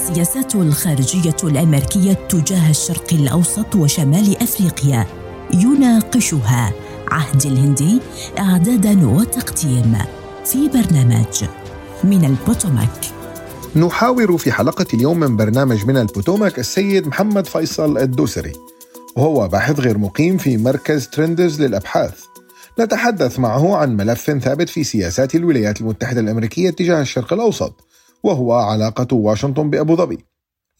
السياسات الخارجية الأمريكية تجاه الشرق الأوسط وشمال أفريقيا. يناقشها عهد الهندي إعدادا وتقديم في برنامج من البوتوماك. نحاور في حلقة اليوم من برنامج من البوتوماك السيد محمد فيصل الدوسري وهو باحث غير مقيم في مركز ترندز للأبحاث. نتحدث معه عن ملف ثابت في سياسات الولايات المتحدة الأمريكية تجاه الشرق الأوسط وهو علاقة واشنطن بأبو ظبي.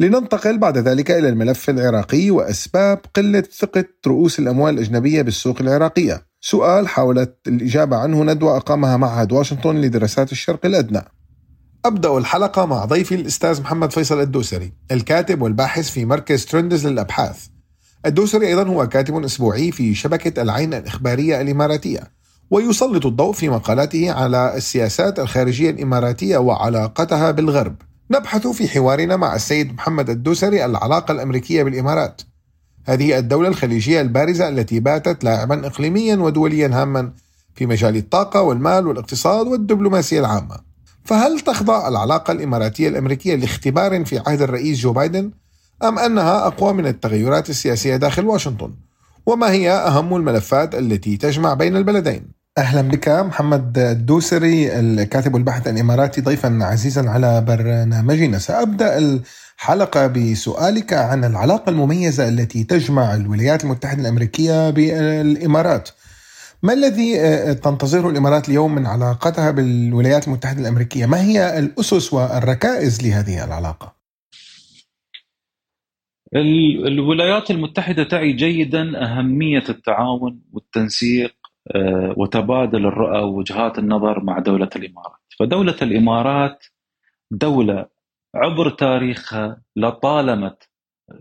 لننتقل بعد ذلك إلى الملف العراقي وأسباب قلة ثقة رؤوس الأموال الأجنبية بالسوق العراقية. سؤال حاولت الإجابة عنه ندوة أقامها معهد واشنطن لدراسات الشرق الأدنى. أبدأ الحلقة مع ضيفي الأستاذ محمد فيصل الدوسري الكاتب والباحث في مركز ترندز للأبحاث. الدوسري أيضا هو كاتب أسبوعي في شبكة العين الإخبارية الإماراتية. ويسلط الضوء في مقالاته على السياسات الخارجية الإماراتية وعلاقتها بالغرب. نبحث في حوارنا مع السيد محمد الدوسري العلاقة الأمريكية بالإمارات. هذه الدولة الخليجية البارزة التي باتت لاعبا إقليميا ودوليا هاما في مجال الطاقة والمال والاقتصاد والدبلوماسية العامة. فهل تخضع العلاقة الإماراتية الأمريكية لاختبار في عهد الرئيس جو بايدن؟ أم أنها أقوى من التغيرات السياسية داخل واشنطن؟ وما هي أهم الملفات التي تجمع بين البلدين؟ أهلا بك محمد الدوسري الكاتب والباحث الإماراتي ضيفا عزيزا على برنامجنا سأبدأ الحلقة بسؤالك عن العلاقة المميزة التي تجمع الولايات المتحدة الأمريكية بالإمارات ما الذي تنتظره الإمارات اليوم من علاقتها بالولايات المتحدة الأمريكية؟ ما هي الأسس والركائز لهذه العلاقة؟ الولايات المتحدة تعي جيدا أهمية التعاون والتنسيق آه، وتبادل الرؤى ووجهات النظر مع دولة الإمارات. فدولة الإمارات دولة عبر تاريخها لطالما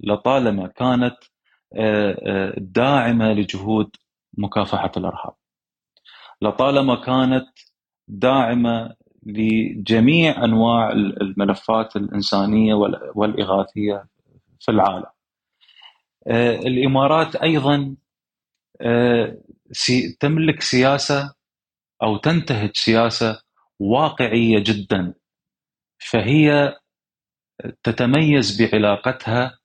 لطالما كانت آه، آه، داعمة لجهود مكافحة الإرهاب. لطالما كانت داعمة لجميع أنواع الملفات الإنسانية والإغاثية في العالم. الإمارات أيضا سي تملك سياسة أو تنتهج سياسة واقعية جدا فهي تتميز بعلاقتها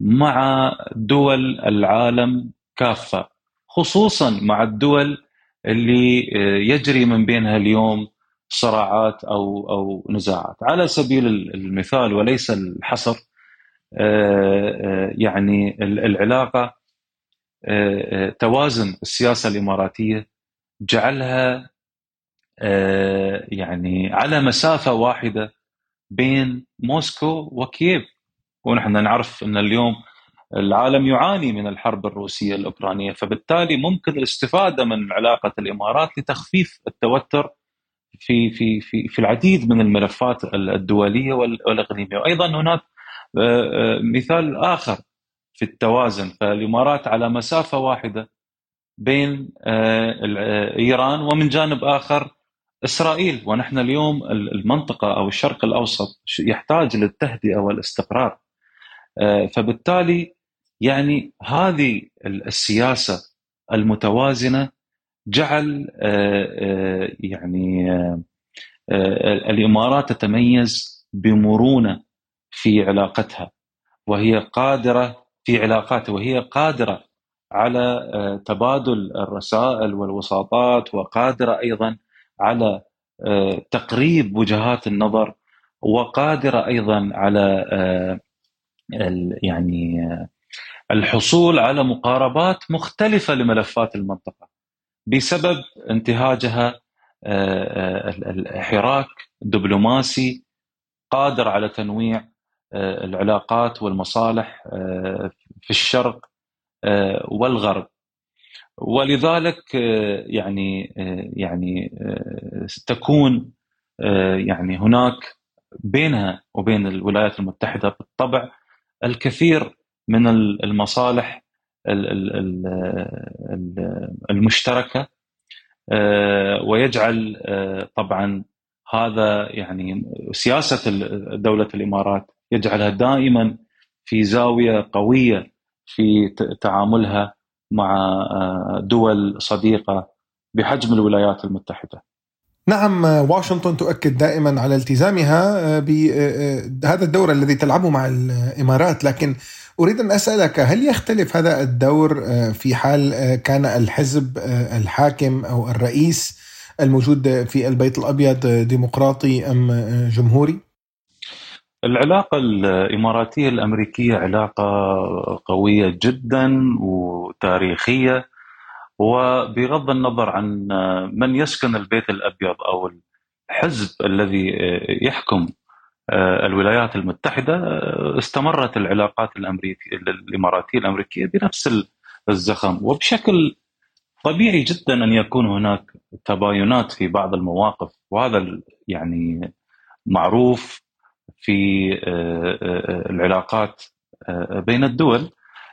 مع دول العالم كافة خصوصا مع الدول اللي يجري من بينها اليوم صراعات أو أو نزاعات. على سبيل المثال وليس الحصر يعني العلاقة آه، آه، توازن السياسة الإماراتية جعلها آه، يعني على مسافة واحدة بين موسكو وكييف. ونحن نعرف أن اليوم العالم يعاني من الحرب الروسية الأوكرانية فبالتالي ممكن الاستفادة من علاقة الإمارات لتخفيف التوتر في في في في العديد من الملفات الدولية والإقليمية. وأيضا هناك مثال آخر. في التوازن. فالإمارات على مسافة واحدة بين آه، آه، إيران ومن جانب آخر إسرائيل. ونحن اليوم المنطقة أو الشرق الأوسط يحتاج للتهدئة والاستقرار. آه، فبالتالي يعني هذه السياسة المتوازنة جعل يعني الإمارات تتميز بمرونة في علاقتها. وهي قادرة في علاقاته وهي قادرة على آه، تبادل الرسائل والوساطات وقادرة أيضا على آه، تقريب وجهات النظر وقادرة أيضا على آه، يعني الحصول على مقاربات مختلفة لملفات المنطقة بسبب انتهاجها الحراك دبلوماسي قادر على تنويع العلاقات والمصالح في الشرق آه، والغرب. ولذلك يعني يعني تكون يعني هناك بينها وبين الولايات المتحدة بالطبع الكثير من المصالح المشتركة ويجعل طبعا هذا يعني سياسة دولة الإمارات يجعلها دائما في زاوية قوية في تعاملها مع آه، دول صديقة بحجم الولايات المتحدة. نعم واشنطن تؤكد دائما على التزامها بهذا الدور الذي تلعبه مع الإمارات لكن أريد أن أسألك هل يختلف هذا الدور في حال كان الحزب الحاكم أو الرئيس الموجود في البيت الأبيض ديمقراطي أم جمهوري؟ العلاقة الإماراتية الأمريكية علاقة قوية جدا وتاريخية وبغض النظر عن من يسكن البيت الأبيض أو الحزب الذي يحكم الولايات المتحدة استمرت العلاقات الأمريكية الإماراتية الأمريكية بنفس الزخم. وبشكل طبيعي جدا أن يكون هناك تباينات في بعض المواقف وهذا يعني معروف في آه، آه، العلاقات آه، بين الدول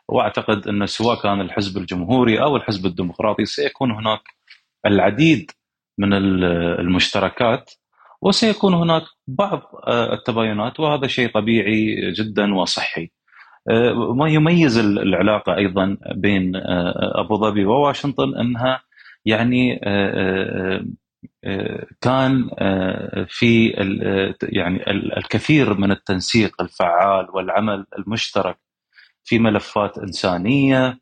وأعتقد أن سواء كان الحزب الجمهوري أو الحزب الديمقراطي سيكون هناك العديد من المشتركات وسيكون هناك بعض التباينات وهذا شيء طبيعي جدا وصحي. ما يميز العلاقة أيضا بين أبو ظبي وواشنطن أنها يعني كان في يعني الكثير من التنسيق الفعال والعمل المشترك في ملفات إنسانية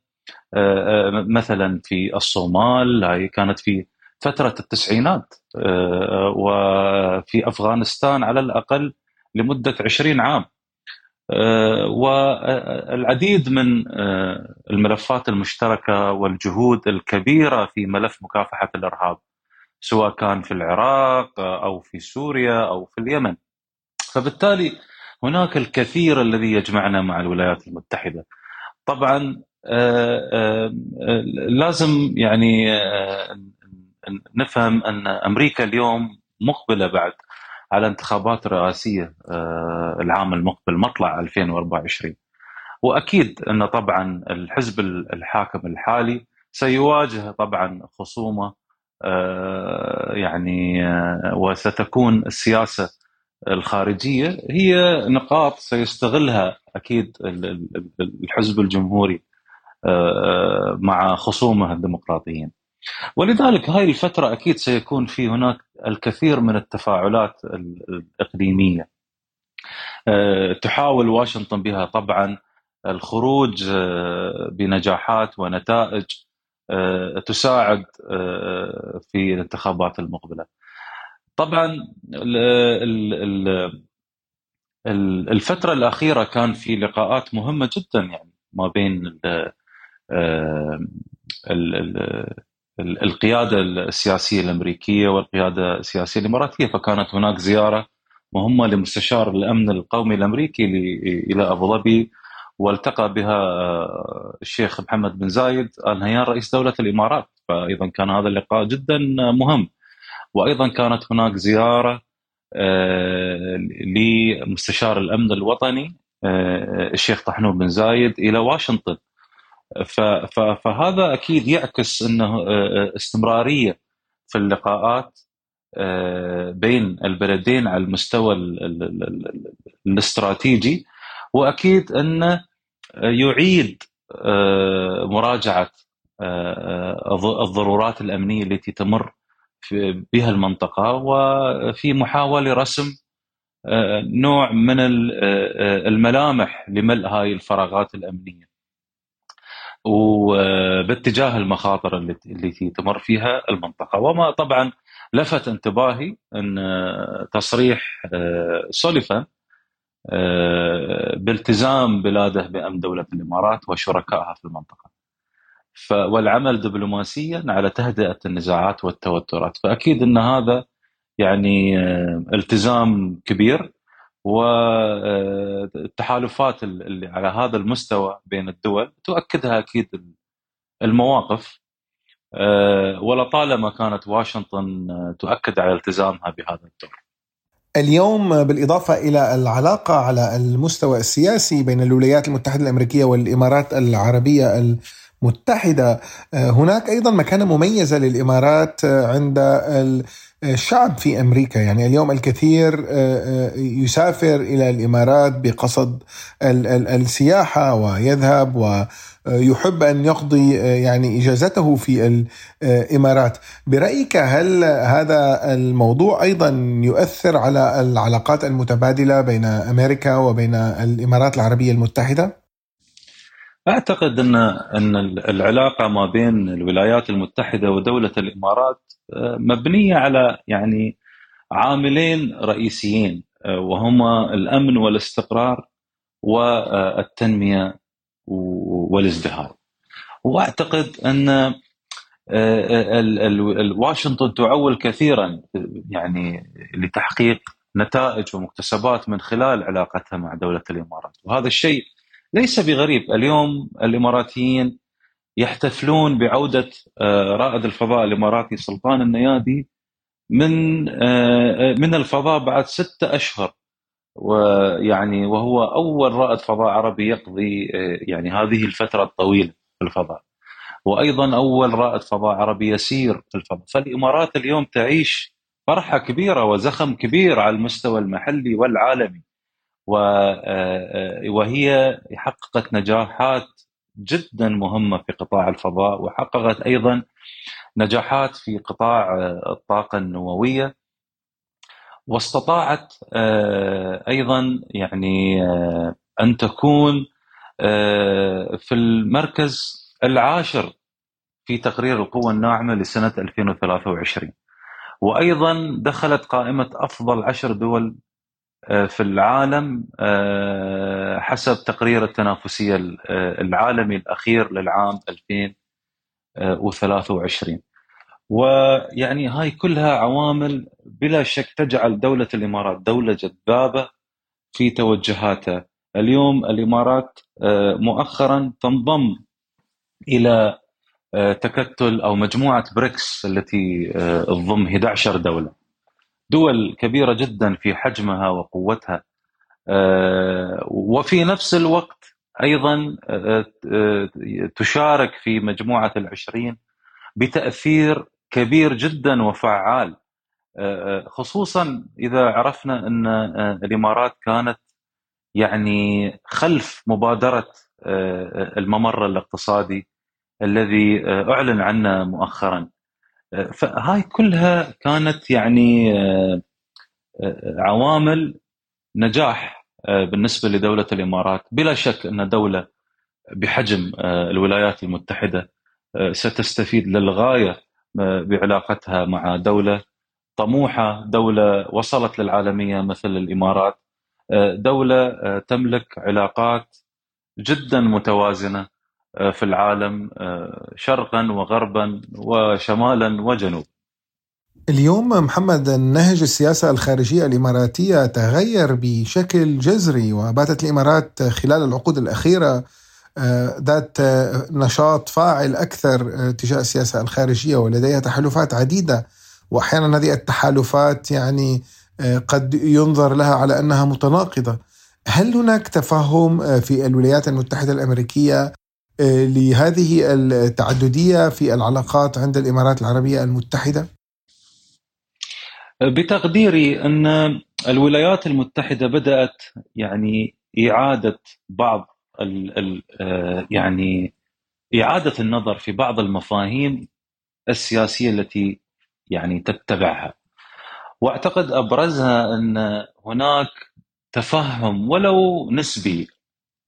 مثلا في الصومال هاي كانت في فترة التسعينات وفي أفغانستان على الأقل لمدة 20 عام. والعديد من الملفات المشتركة والجهود الكبيرة في ملف مكافحة الإرهاب. سواء كان في العراق أو في سوريا أو في اليمن. فبالتالي هناك الكثير الذي يجمعنا مع الولايات المتحدة. طبعا لازم يعني نفهم أن أمريكا اليوم مقبلة بعد على انتخابات رئاسية آه، العام المقبل مطلع 2024 وأكيد أن طبعا الحزب الحاكم الحالي سيواجه طبعا خصومة آه، يعني آه، وستكون السياسة الخارجية هي نقاط سيستغلها أكيد الحزب الجمهوري مع خصومه الديمقراطيين. ولذلك هاي الفترة أكيد سيكون في هناك الكثير من التفاعلات الإقليمية آه، تحاول واشنطن بها طبعا الخروج آه، بنجاحات ونتائج آه، تساعد في الانتخابات المقبلة. طبعا الفترة الأخيرة كان في لقاءات مهمة جدا يعني ما بين القيادة السياسية الأمريكية والقيادة السياسية الإماراتية فكانت هناك زيارة مهمة لمستشار الأمن القومي الأمريكي إلى أبو ظبي والتقى بها آه، الشيخ محمد بن زايد ال نهيان رئيس دولة الإمارات. فايضا كان هذا اللقاء جدا مهم. وأيضا كانت هناك زيارة آه، لمستشار الأمن الوطني آه، الشيخ طحنون بن زايد إلى واشنطن. فهذا أكيد يعكس أنه استمرارية في اللقاءات بين البلدين على المستوى الاستراتيجي. وأكيد انه يعيد مراجعة الضرورات الأمنية التي تمر بها المنطقة وفي محاولة رسم نوع من الملامح لملء هاي الفراغات الأمنية. وباتجاه المخاطر التي تمر فيها المنطقة وما طبعا لفت انتباهي أن تصريح آه، سوليفان آه، بالتزام بلاده بأمن دولة الإمارات وشركائها في المنطقة. والعمل دبلوماسيا على تهدئة النزاعات والتوترات، فأكيد إن هذا يعني آه، التزام كبير والتحالفات اللي على هذا المستوى بين الدول تؤكدها أكيد المواقف آه، ولطالما كانت واشنطن تؤكد على التزامها بهذا الدور. اليوم بالإضافة إلى العلاقة على المستوى السياسي بين الولايات المتحدة الأمريكية والإمارات العربية المتحدة آه، هناك أيضا مكانة مميزة للإمارات عند الشعب في أمريكا. يعني اليوم الكثير يسافر إلى الإمارات بقصد السياحة ويذهب ويحب أن يقضي يعني إجازته في الإمارات. برأيك هل هذا الموضوع أيضا يؤثر على العلاقات المتبادلة بين أمريكا وبين الإمارات العربية المتحدة؟ أعتقد أن أن العلاقة ما بين الولايات المتحدة ودولة الإمارات آه، مبنية على يعني عاملين رئيسيين آه، وهما الأمن والاستقرار والتنمية. والازدهار. وأعتقد أن آه، واشنطن تعول كثيرا يعني لتحقيق نتائج ومكتسبات من خلال علاقتها مع دولة الإمارات. وهذا الشيء ليس بغريب. اليوم الإماراتيين يحتفلون بعودة آه، رائد الفضاء الإماراتي سلطان النيادي من آه، من الفضاء بعد ستة أشهر. ويعني وهو أول رائد فضاء عربي يقضي آه، يعني هذه الفترة الطويلة في الفضاء. وأيضا أول رائد فضاء عربي يسير في الفضاء. فالإمارات اليوم تعيش فرحة كبيرة وزخم كبير على المستوى المحلي والعالمي. آه، آه، وهي حققت نجاحات جدا مهمة في قطاع الفضاء وحققت أيضا نجاحات في قطاع الطاقة النووية. واستطاعت أيضا يعني أن تكون في المركز العاشر في تقرير القوة الناعمة لسنة 2023 وأيضا دخلت قائمة أفضل عشر دول آه، في العالم آه، حسب تقرير التنافسية آه، العالمي الأخير للعام 2023 ويعني هاي كلها عوامل بلا شك تجعل دولة الإمارات دولة جذابة في توجهاتها. اليوم الإمارات مؤخرا تنضم إلى تكتل أو مجموعة بريكس التي تضم 11 دولة. دول كبيرة جدا في حجمها وقوتها. آه، وفي نفس الوقت آه، آه، تشارك في مجموعة العشرين بتأثير كبير جدا وفعال. خصوصا إذا عرفنا أن الإمارات كانت يعني خلف مبادرة الممر الاقتصادي الذي أعلن عنه مؤخرا. فهاي كلها كانت يعني عوامل نجاح بالنسبة لدولة الإمارات. بلا شك أن دولة بحجم الولايات المتحدة ستستفيد للغاية بعلاقتها مع دولة طموحة دولة وصلت للعالمية مثل الإمارات. دولة تملك علاقات جدا متوازنة آه، في العالم آه، شرقا وغربا وشمالا وجنوبا اليوم محمد نهج السياسة الخارجية الإماراتية تغير بشكل جذري وباتت الإمارات خلال العقود الأخيرة. آه، ذات نشاط فاعل أكثر تجاه السياسة الخارجية ولديها تحالفات عديدة وأحيانا هذه التحالفات يعني قد ينظر لها على أنها متناقضة هل هناك تفهم في الولايات المتحدة الأمريكية لهذه التعددية في العلاقات عند الإمارات العربية المتحدة؟ بتقديري أن الولايات المتحدة بدأت يعني إعادة بعض ال ال يعني إعادة النظر في بعض المفاهيم السياسية التي يعني تتبعها. وأعتقد أبرزها أن هناك تفهم ولو نسبي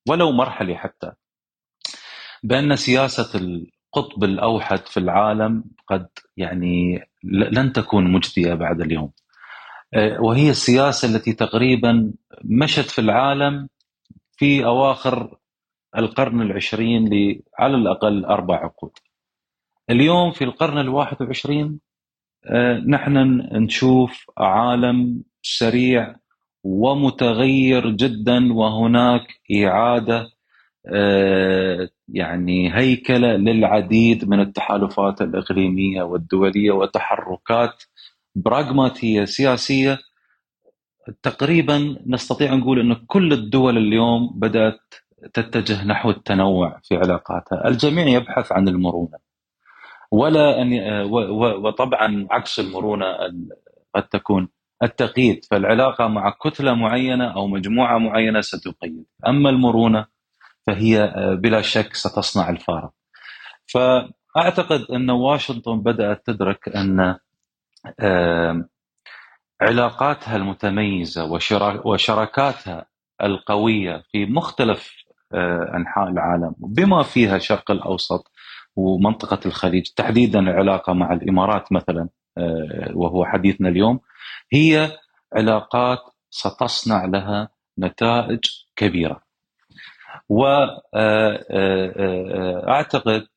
ولو مرحلي حتى بأن سياسة القطب الأوحد في العالم قد يعني لن تكون مجدية بعد اليوم. آه، وهي السياسة التي تقريبا مشت في العالم في أواخر القرن العشرين على الأقل أربع عقود. اليوم في القرن الواحد والعشرين آه، نحن نشوف عالم سريع ومتغير جدا وهناك إعادة آه، يعني هيكلة للعديد من التحالفات الإقليمية والدولية وتحركات براغماتية سياسية تقريبا نستطيع نقول إن كل الدول اليوم بدأت تتجه نحو التنوع في علاقاتها، الجميع يبحث عن المرونة. ولا أن وطبعا عكس المرونة قد تكون. التقييد فالعلاقة مع كتلة معينة أو مجموعة معينة ستقيد. أما المرونة فهي بلا شك ستصنع الفارق. فأعتقد أن واشنطن بدأت تدرك أن علاقاتها المتميزة وشراكاتها القوية في مختلف آه، أنحاء العالم بما فيها الشرق الأوسط ومنطقة الخليج تحديدا العلاقه مع الإمارات مثلا آه، وهو حديثنا اليوم هي علاقات ستصنع لها نتائج كبيرة. واعتقد آه،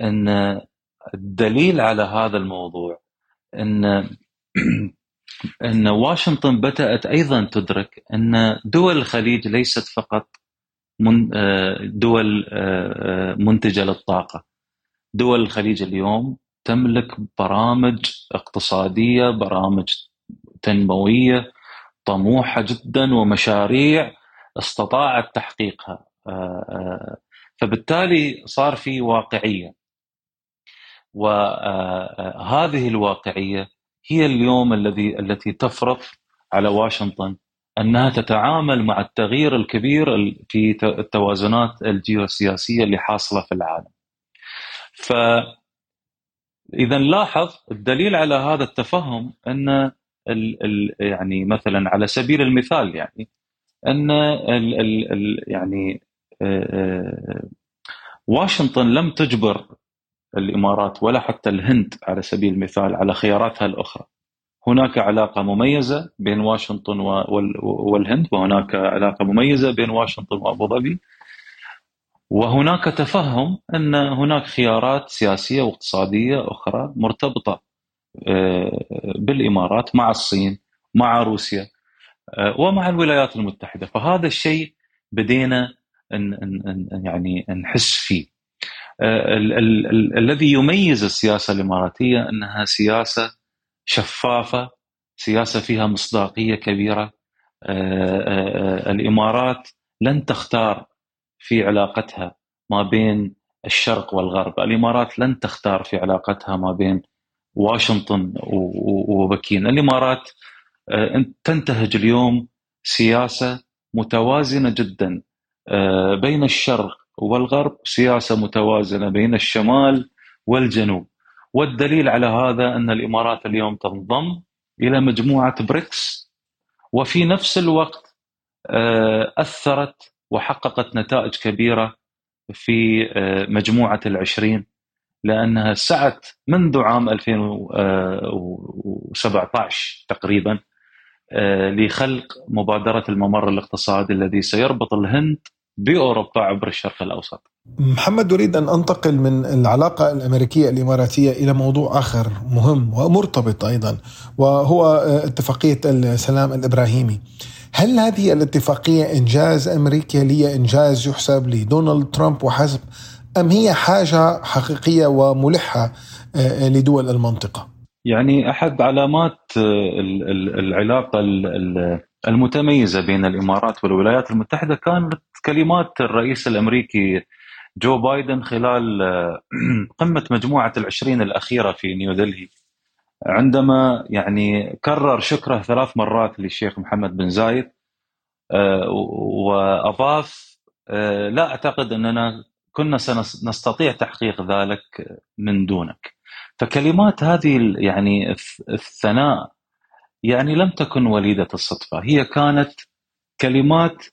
أن الدليل على هذا الموضوع أن أن واشنطن بدأت أيضا تدرك أن دول الخليج ليست فقط دول منتجة للطاقة. دول الخليج اليوم تملك برامج اقتصادية برامج تنموية طموحة جدا ومشاريع استطاعت تحقيقها. فبالتالي صار في واقعية. وهذه الواقعية هي اليوم الذي التي تفرض على واشنطن أنها تتعامل مع التغيير الكبير في التوازنات الجيوسياسية اللي حاصلة في العالم. ف إذا نلاحظ الدليل على هذا التفهم أن ال ال يعني مثلا على سبيل المثال يعني أن ال ال ال يعني واشنطن لم تجبر الإمارات ولا حتى الهند على سبيل المثال على خياراتها الأخرى. هناك علاقة مميزة بين واشنطن والهند وهناك علاقة مميزة بين واشنطن وأبو ظبي. وهناك تفهم أن هناك خيارات سياسية واقتصادية أخرى مرتبطة آه، بالإمارات مع الصين مع روسيا آه، ومع الولايات المتحدة. فهذا الشيء بدينا يعني نحس فيه. آه، الذي يميز السياسة الإماراتية أنها سياسة شفافة سياسة فيها مصداقية كبيرة. الإمارات لن تختار في علاقتها ما بين الشرق والغرب. الإمارات لن تختار في علاقتها ما بين واشنطن وبكين. الإمارات آه، تنتهج اليوم سياسة متوازنة جدا آه، بين الشرق والغرب سياسة متوازنة بين الشمال والجنوب. والدليل على هذا أن الإمارات اليوم تنضم إلى مجموعة بريكس وفي نفس الوقت آه، أثرت وحققت نتائج كبيرة في آه، مجموعة العشرين لأنها سعت منذ عام 2017 تقريبا آه، لخلق مبادرة الممر الاقتصادي الذي سيربط الهند بأوروبا عبر الشرق الأوسط محمد أريد أن أنتقل من العلاقة الأمريكية الإماراتية إلى موضوع آخر مهم ومرتبط أيضا وهو آه، اتفاقية السلام الإبراهيمي هل هذه الاتفاقية إنجاز أمريكي هي إنجاز يحسب لدونالد ترامب وحسب أم هي حاجة حقيقية وملحة آه، لدول المنطقة؟ يعني أحد علامات آه، العلاقة المتميزة بين الإمارات والولايات المتحدة كانت كلمات الرئيس الأمريكي جو بايدن خلال آه، قمة مجموعة العشرين الأخيرة في نيودلهي عندما يعني كرر شكره ثلاث مرات للشيخ محمد بن زايد آه، وأضاف آه، لا أعتقد أننا كنا سنستطيع تحقيق ذلك من دونك. فكلمات هذه يعني الثناء يعني لم تكن وليدة الصدفة. هي كانت كلمات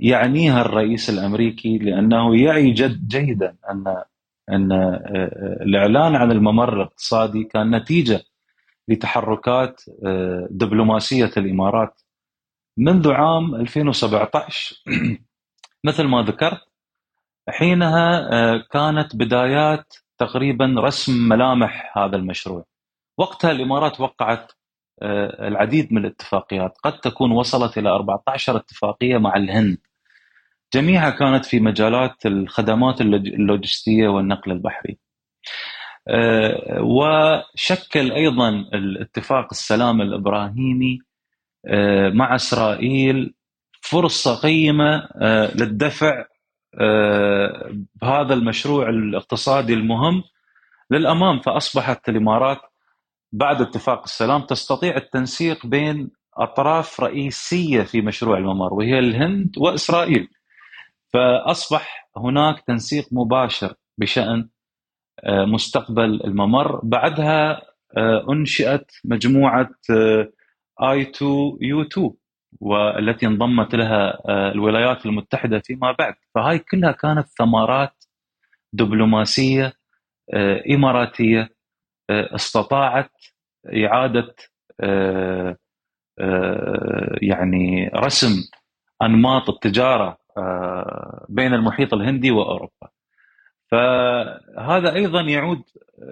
يعنيها الرئيس الأمريكي لأنه يعي جد جيدا ان أن آه، آه، الإعلان عن الممر الاقتصادي كان نتيجة لتحركات آه، دبلوماسية الإمارات. منذ عام 2017 مثل ما ذكرت حينها كانت بدايات تقريبا رسم ملامح هذا المشروع. وقتها الإمارات وقعت العديد من الاتفاقيات. قد تكون وصلت إلى 14 اتفاقية مع الهند. جميعها كانت في مجالات الخدمات اللوجستية والنقل البحري. آه، وشكل أيضا الاتفاق السلام الإبراهيمي آه، مع إسرائيل فرصة قيمة آه، للدفع بهذا المشروع الاقتصادي المهم للأمام. فأصبحت الإمارات بعد اتفاق السلام تستطيع التنسيق بين أطراف رئيسية في مشروع الممر وهي الهند وإسرائيل. فأصبح هناك تنسيق مباشر بشأن آه، مستقبل الممر بعدها آه، أنشئت مجموعة آي 2 يو 2 والتي انضمت لها آه، الولايات المتحدة فيما بعد فهاي كلها كانت ثمرات دبلوماسية إماراتية استطاعت إعادة يعني رسم أنماط التجارة بين المحيط الهندي وأوروبا. فهذا أيضا يعود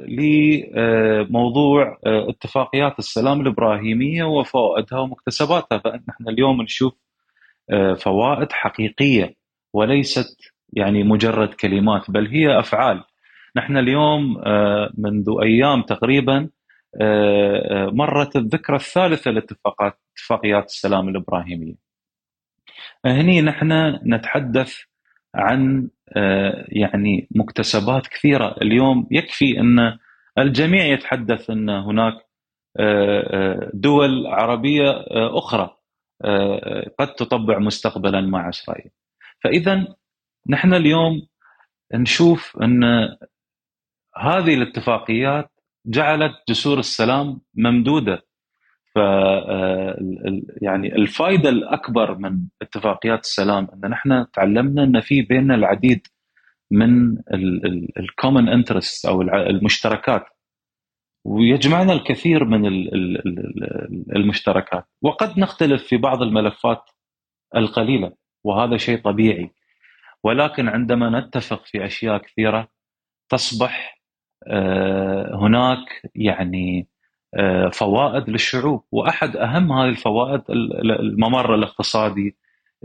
لموضوع اتفاقيات السلام الإبراهيمية وفوائدها ومكتسباتها فنحن اليوم نشوف فوائد حقيقية وليست يعني مجرد كلمات بل هي أفعال نحن اليوم منذ أيام تقريبا مرت الذكرى الثالثة لاتفاقات اتفاقيات السلام الإبراهيمية. هني نحن نتحدث عن آه، يعني مكتسبات كثيرة اليوم يكفي أن الجميع يتحدث أن هناك آه، آه، دول عربية أخرى قد تطبع مستقبلا مع إسرائيل. فاذا نحن اليوم نشوف أن هذه الاتفاقيات جعلت جسور السلام ممدودة. ف يعني الفائده الأكبر من اتفاقيات السلام أن نحن تعلمنا أن في بيننا العديد من ال common interest أو المشتركات. ويجمعنا الكثير من المشتركات. وقد نختلف في بعض الملفات القليلة وهذا شيء طبيعي. ولكن عندما نتفق في أشياء كثيرة تصبح آه، هناك يعني آه، فوائد للشعوب وأحد أهم هذه الفوائد الممر الاقتصادي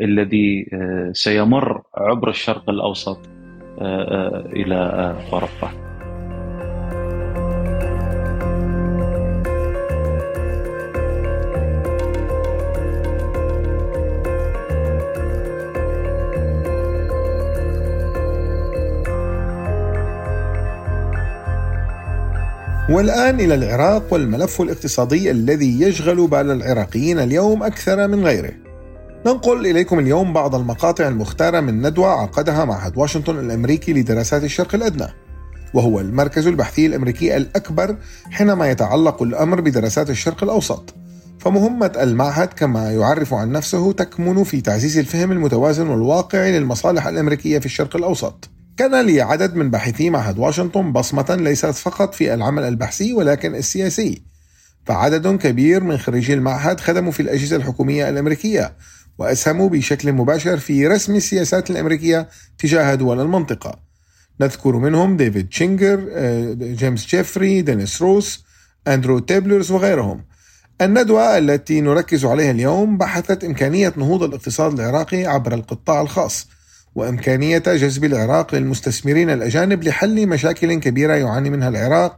الذي آه، سيمر عبر الشرق الأوسط إلى اوروبا. والآن إلى العراق والملف الاقتصادي الذي يشغل بال العراقيين اليوم أكثر من غيره. ننقل إليكم اليوم بعض المقاطع المختارة من ندوة عقدها معهد واشنطن الأمريكي لدراسات الشرق الأدنى، وهو المركز البحثي الأمريكي الأكبر حينما يتعلق الأمر بدراسات الشرق الأوسط. فمهمة المعهد كما يعرف عن نفسه تكمن في تعزيز الفهم المتوازن والواقعي للمصالح الأمريكية في الشرق الأوسط. كان لعدد من باحثي معهد واشنطن بصمة ليست فقط في العمل البحثي ولكن السياسي. فعدد كبير من خريجي المعهد خدموا في الأجهزة الحكومية الأمريكية وأسهموا بشكل مباشر في رسم السياسات الأمريكية تجاه دول المنطقة. نذكر منهم ديفيد شينكر آه، جيمس جيفري دينيس روس أندرو تابلر وغيرهم. الندوة التي نركز عليها اليوم بحثت إمكانية نهوض الاقتصاد العراقي عبر القطاع الخاص. وإمكانية جذب العراق للمستثمرين الأجانب لحل مشاكل كبيرة يعاني منها العراق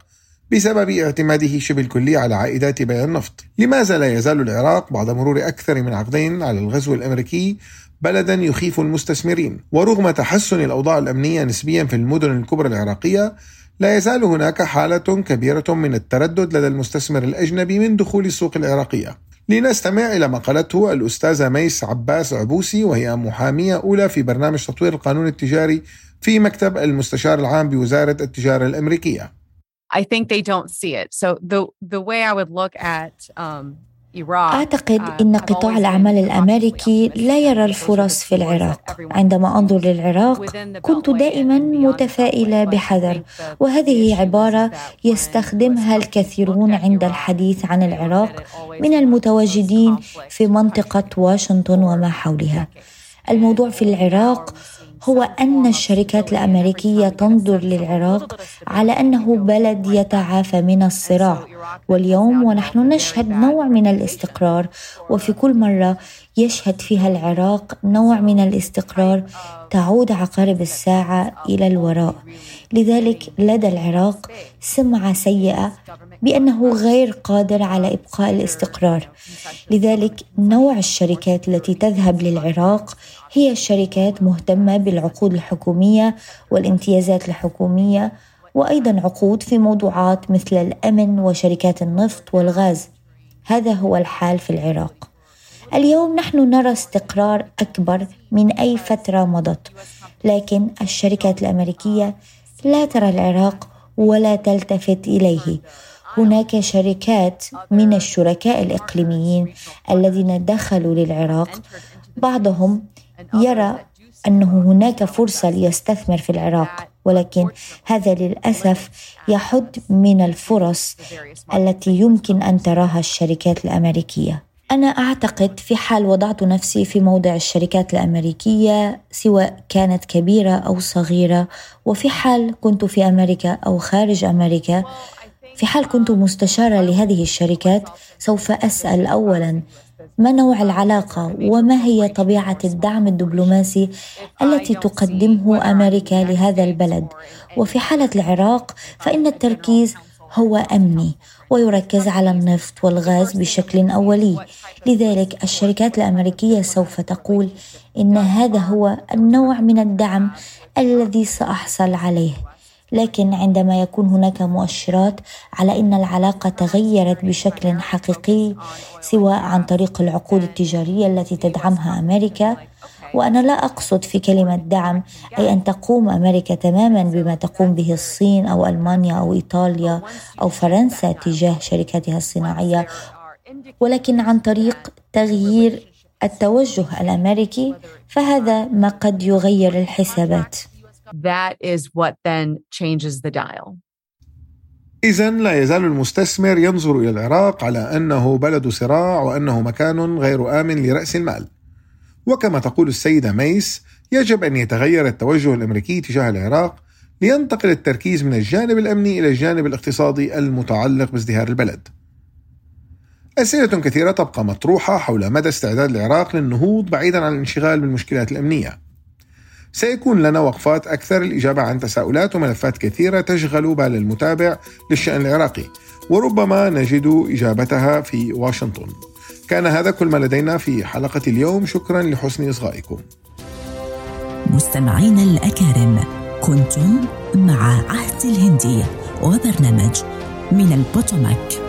بسبب اعتماده شبه الكلي على عائدات بيع النفط. لماذا لا يزال العراق بعد مرور أكثر من عقدين على الغزو الأمريكي بلدا يخيف المستثمرين؟ ورغم تحسن الأوضاع الأمنية نسبيا في المدن الكبرى العراقية لا يزال هناك حالة كبيرة من التردد لدى المستثمر الأجنبي من دخول السوق العراقية. لنستمع إلى ما قالته الأستاذة ميس عباس عبوسي وهي محامية أولى في برنامج تطوير القانون التجاري في مكتب المستشار العام بوزارة التجارة الأمريكية. I think they don't see it. So the the way I would look at um, أعتقد uh, أن قطاع الأعمال الأمريكي لا يرى الفرص في العراق. عندما أنظر للعراق كنت دائما متفائلة بحذر. وهذه عبارة يستخدمها الكثيرون عند الحديث عن العراق من المتواجدين في منطقة واشنطن وما حولها. الموضوع في العراق هو أن الشركات الأمريكية تنظر للعراق على أنه بلد يتعافى من الصراع. واليوم ونحن نشهد نوع من الاستقرار وفي كل مرة يشهد فيها العراق نوع من الاستقرار تعود عقارب الساعة إلى الوراء. لذلك لدى العراق سمعة سيئة بأنه غير قادر على إبقاء الاستقرار. لذلك نوع الشركات التي تذهب للعراق هي الشركات مهتمة بالعقود الحكومية والامتيازات الحكومية وأيضا عقود في موضوعات مثل الأمن وشركات النفط والغاز. هذا هو الحال في العراق. اليوم نحن نرى استقرار أكبر من أي فترة مضت. لكن الشركات الأمريكية لا ترى العراق ولا تلتفت إليه. هناك شركات من الشركاء الإقليميين الذين دخلوا للعراق. بعضهم يرى أنه هناك فرصة ليستثمر في العراق ولكن هذا للأسف يحد من الفرص التي يمكن أن تراها الشركات الأمريكية. أنا أعتقد في حال وضعت نفسي في موضع الشركات الأمريكية سواء كانت كبيرة أو صغيرة وفي حال كنت في أمريكا أو خارج أمريكا في حال كنت مستشارة لهذه الشركات سوف أسأل اولا ما نوع العلاقة وما هي طبيعة الدعم الدبلوماسي التي تقدمه أمريكا لهذا البلد؟ وفي حالة العراق فإن التركيز هو أمني ويركز على النفط والغاز بشكل أولي. لذلك الشركات الأمريكية سوف تقول إن هذا هو النوع من الدعم الذي سأحصل عليه. لكن عندما يكون هناك مؤشرات على إن العلاقة تغيرت بشكل حقيقي سواء عن طريق العقود التجارية التي تدعمها أمريكا وأنا لا أقصد في كلمة دعم أي أن تقوم أمريكا تماما بما تقوم به الصين أو ألمانيا أو إيطاليا أو فرنسا تجاه شركاتها الصناعية ولكن عن طريق تغيير التوجه الأمريكي فهذا ما قد يغير الحسابات that is what then changes the dial. إذا لا يزال المستثمر ينظر إلى العراق على أنه بلد صراع وأنه مكان غير آمن لرأس المال. وكما تقول السيدة ميس يجب أن يتغير التوجه الأمريكي تجاه العراق لينتقل التركيز من الجانب الأمني إلى الجانب الاقتصادي المتعلق بازدهار البلد. أسئلة كثيرة تبقى مطروحة حول مدى استعداد العراق للنهوض بعيدا عن الانشغال بالمشكلات الأمنية. سيكون لنا وقفات أكثر الإجابة عن تساؤلات وملفات كثيرة تشغل بال المتابع للشأن العراقي وربما نجد إجابتها في واشنطن كان هذا كل ما لدينا في حلقة اليوم. شكرا لحسن إصغائكم. مستمعينا الأكارم كنتم مع عهد الهندي وبرنامج من البوتوماك.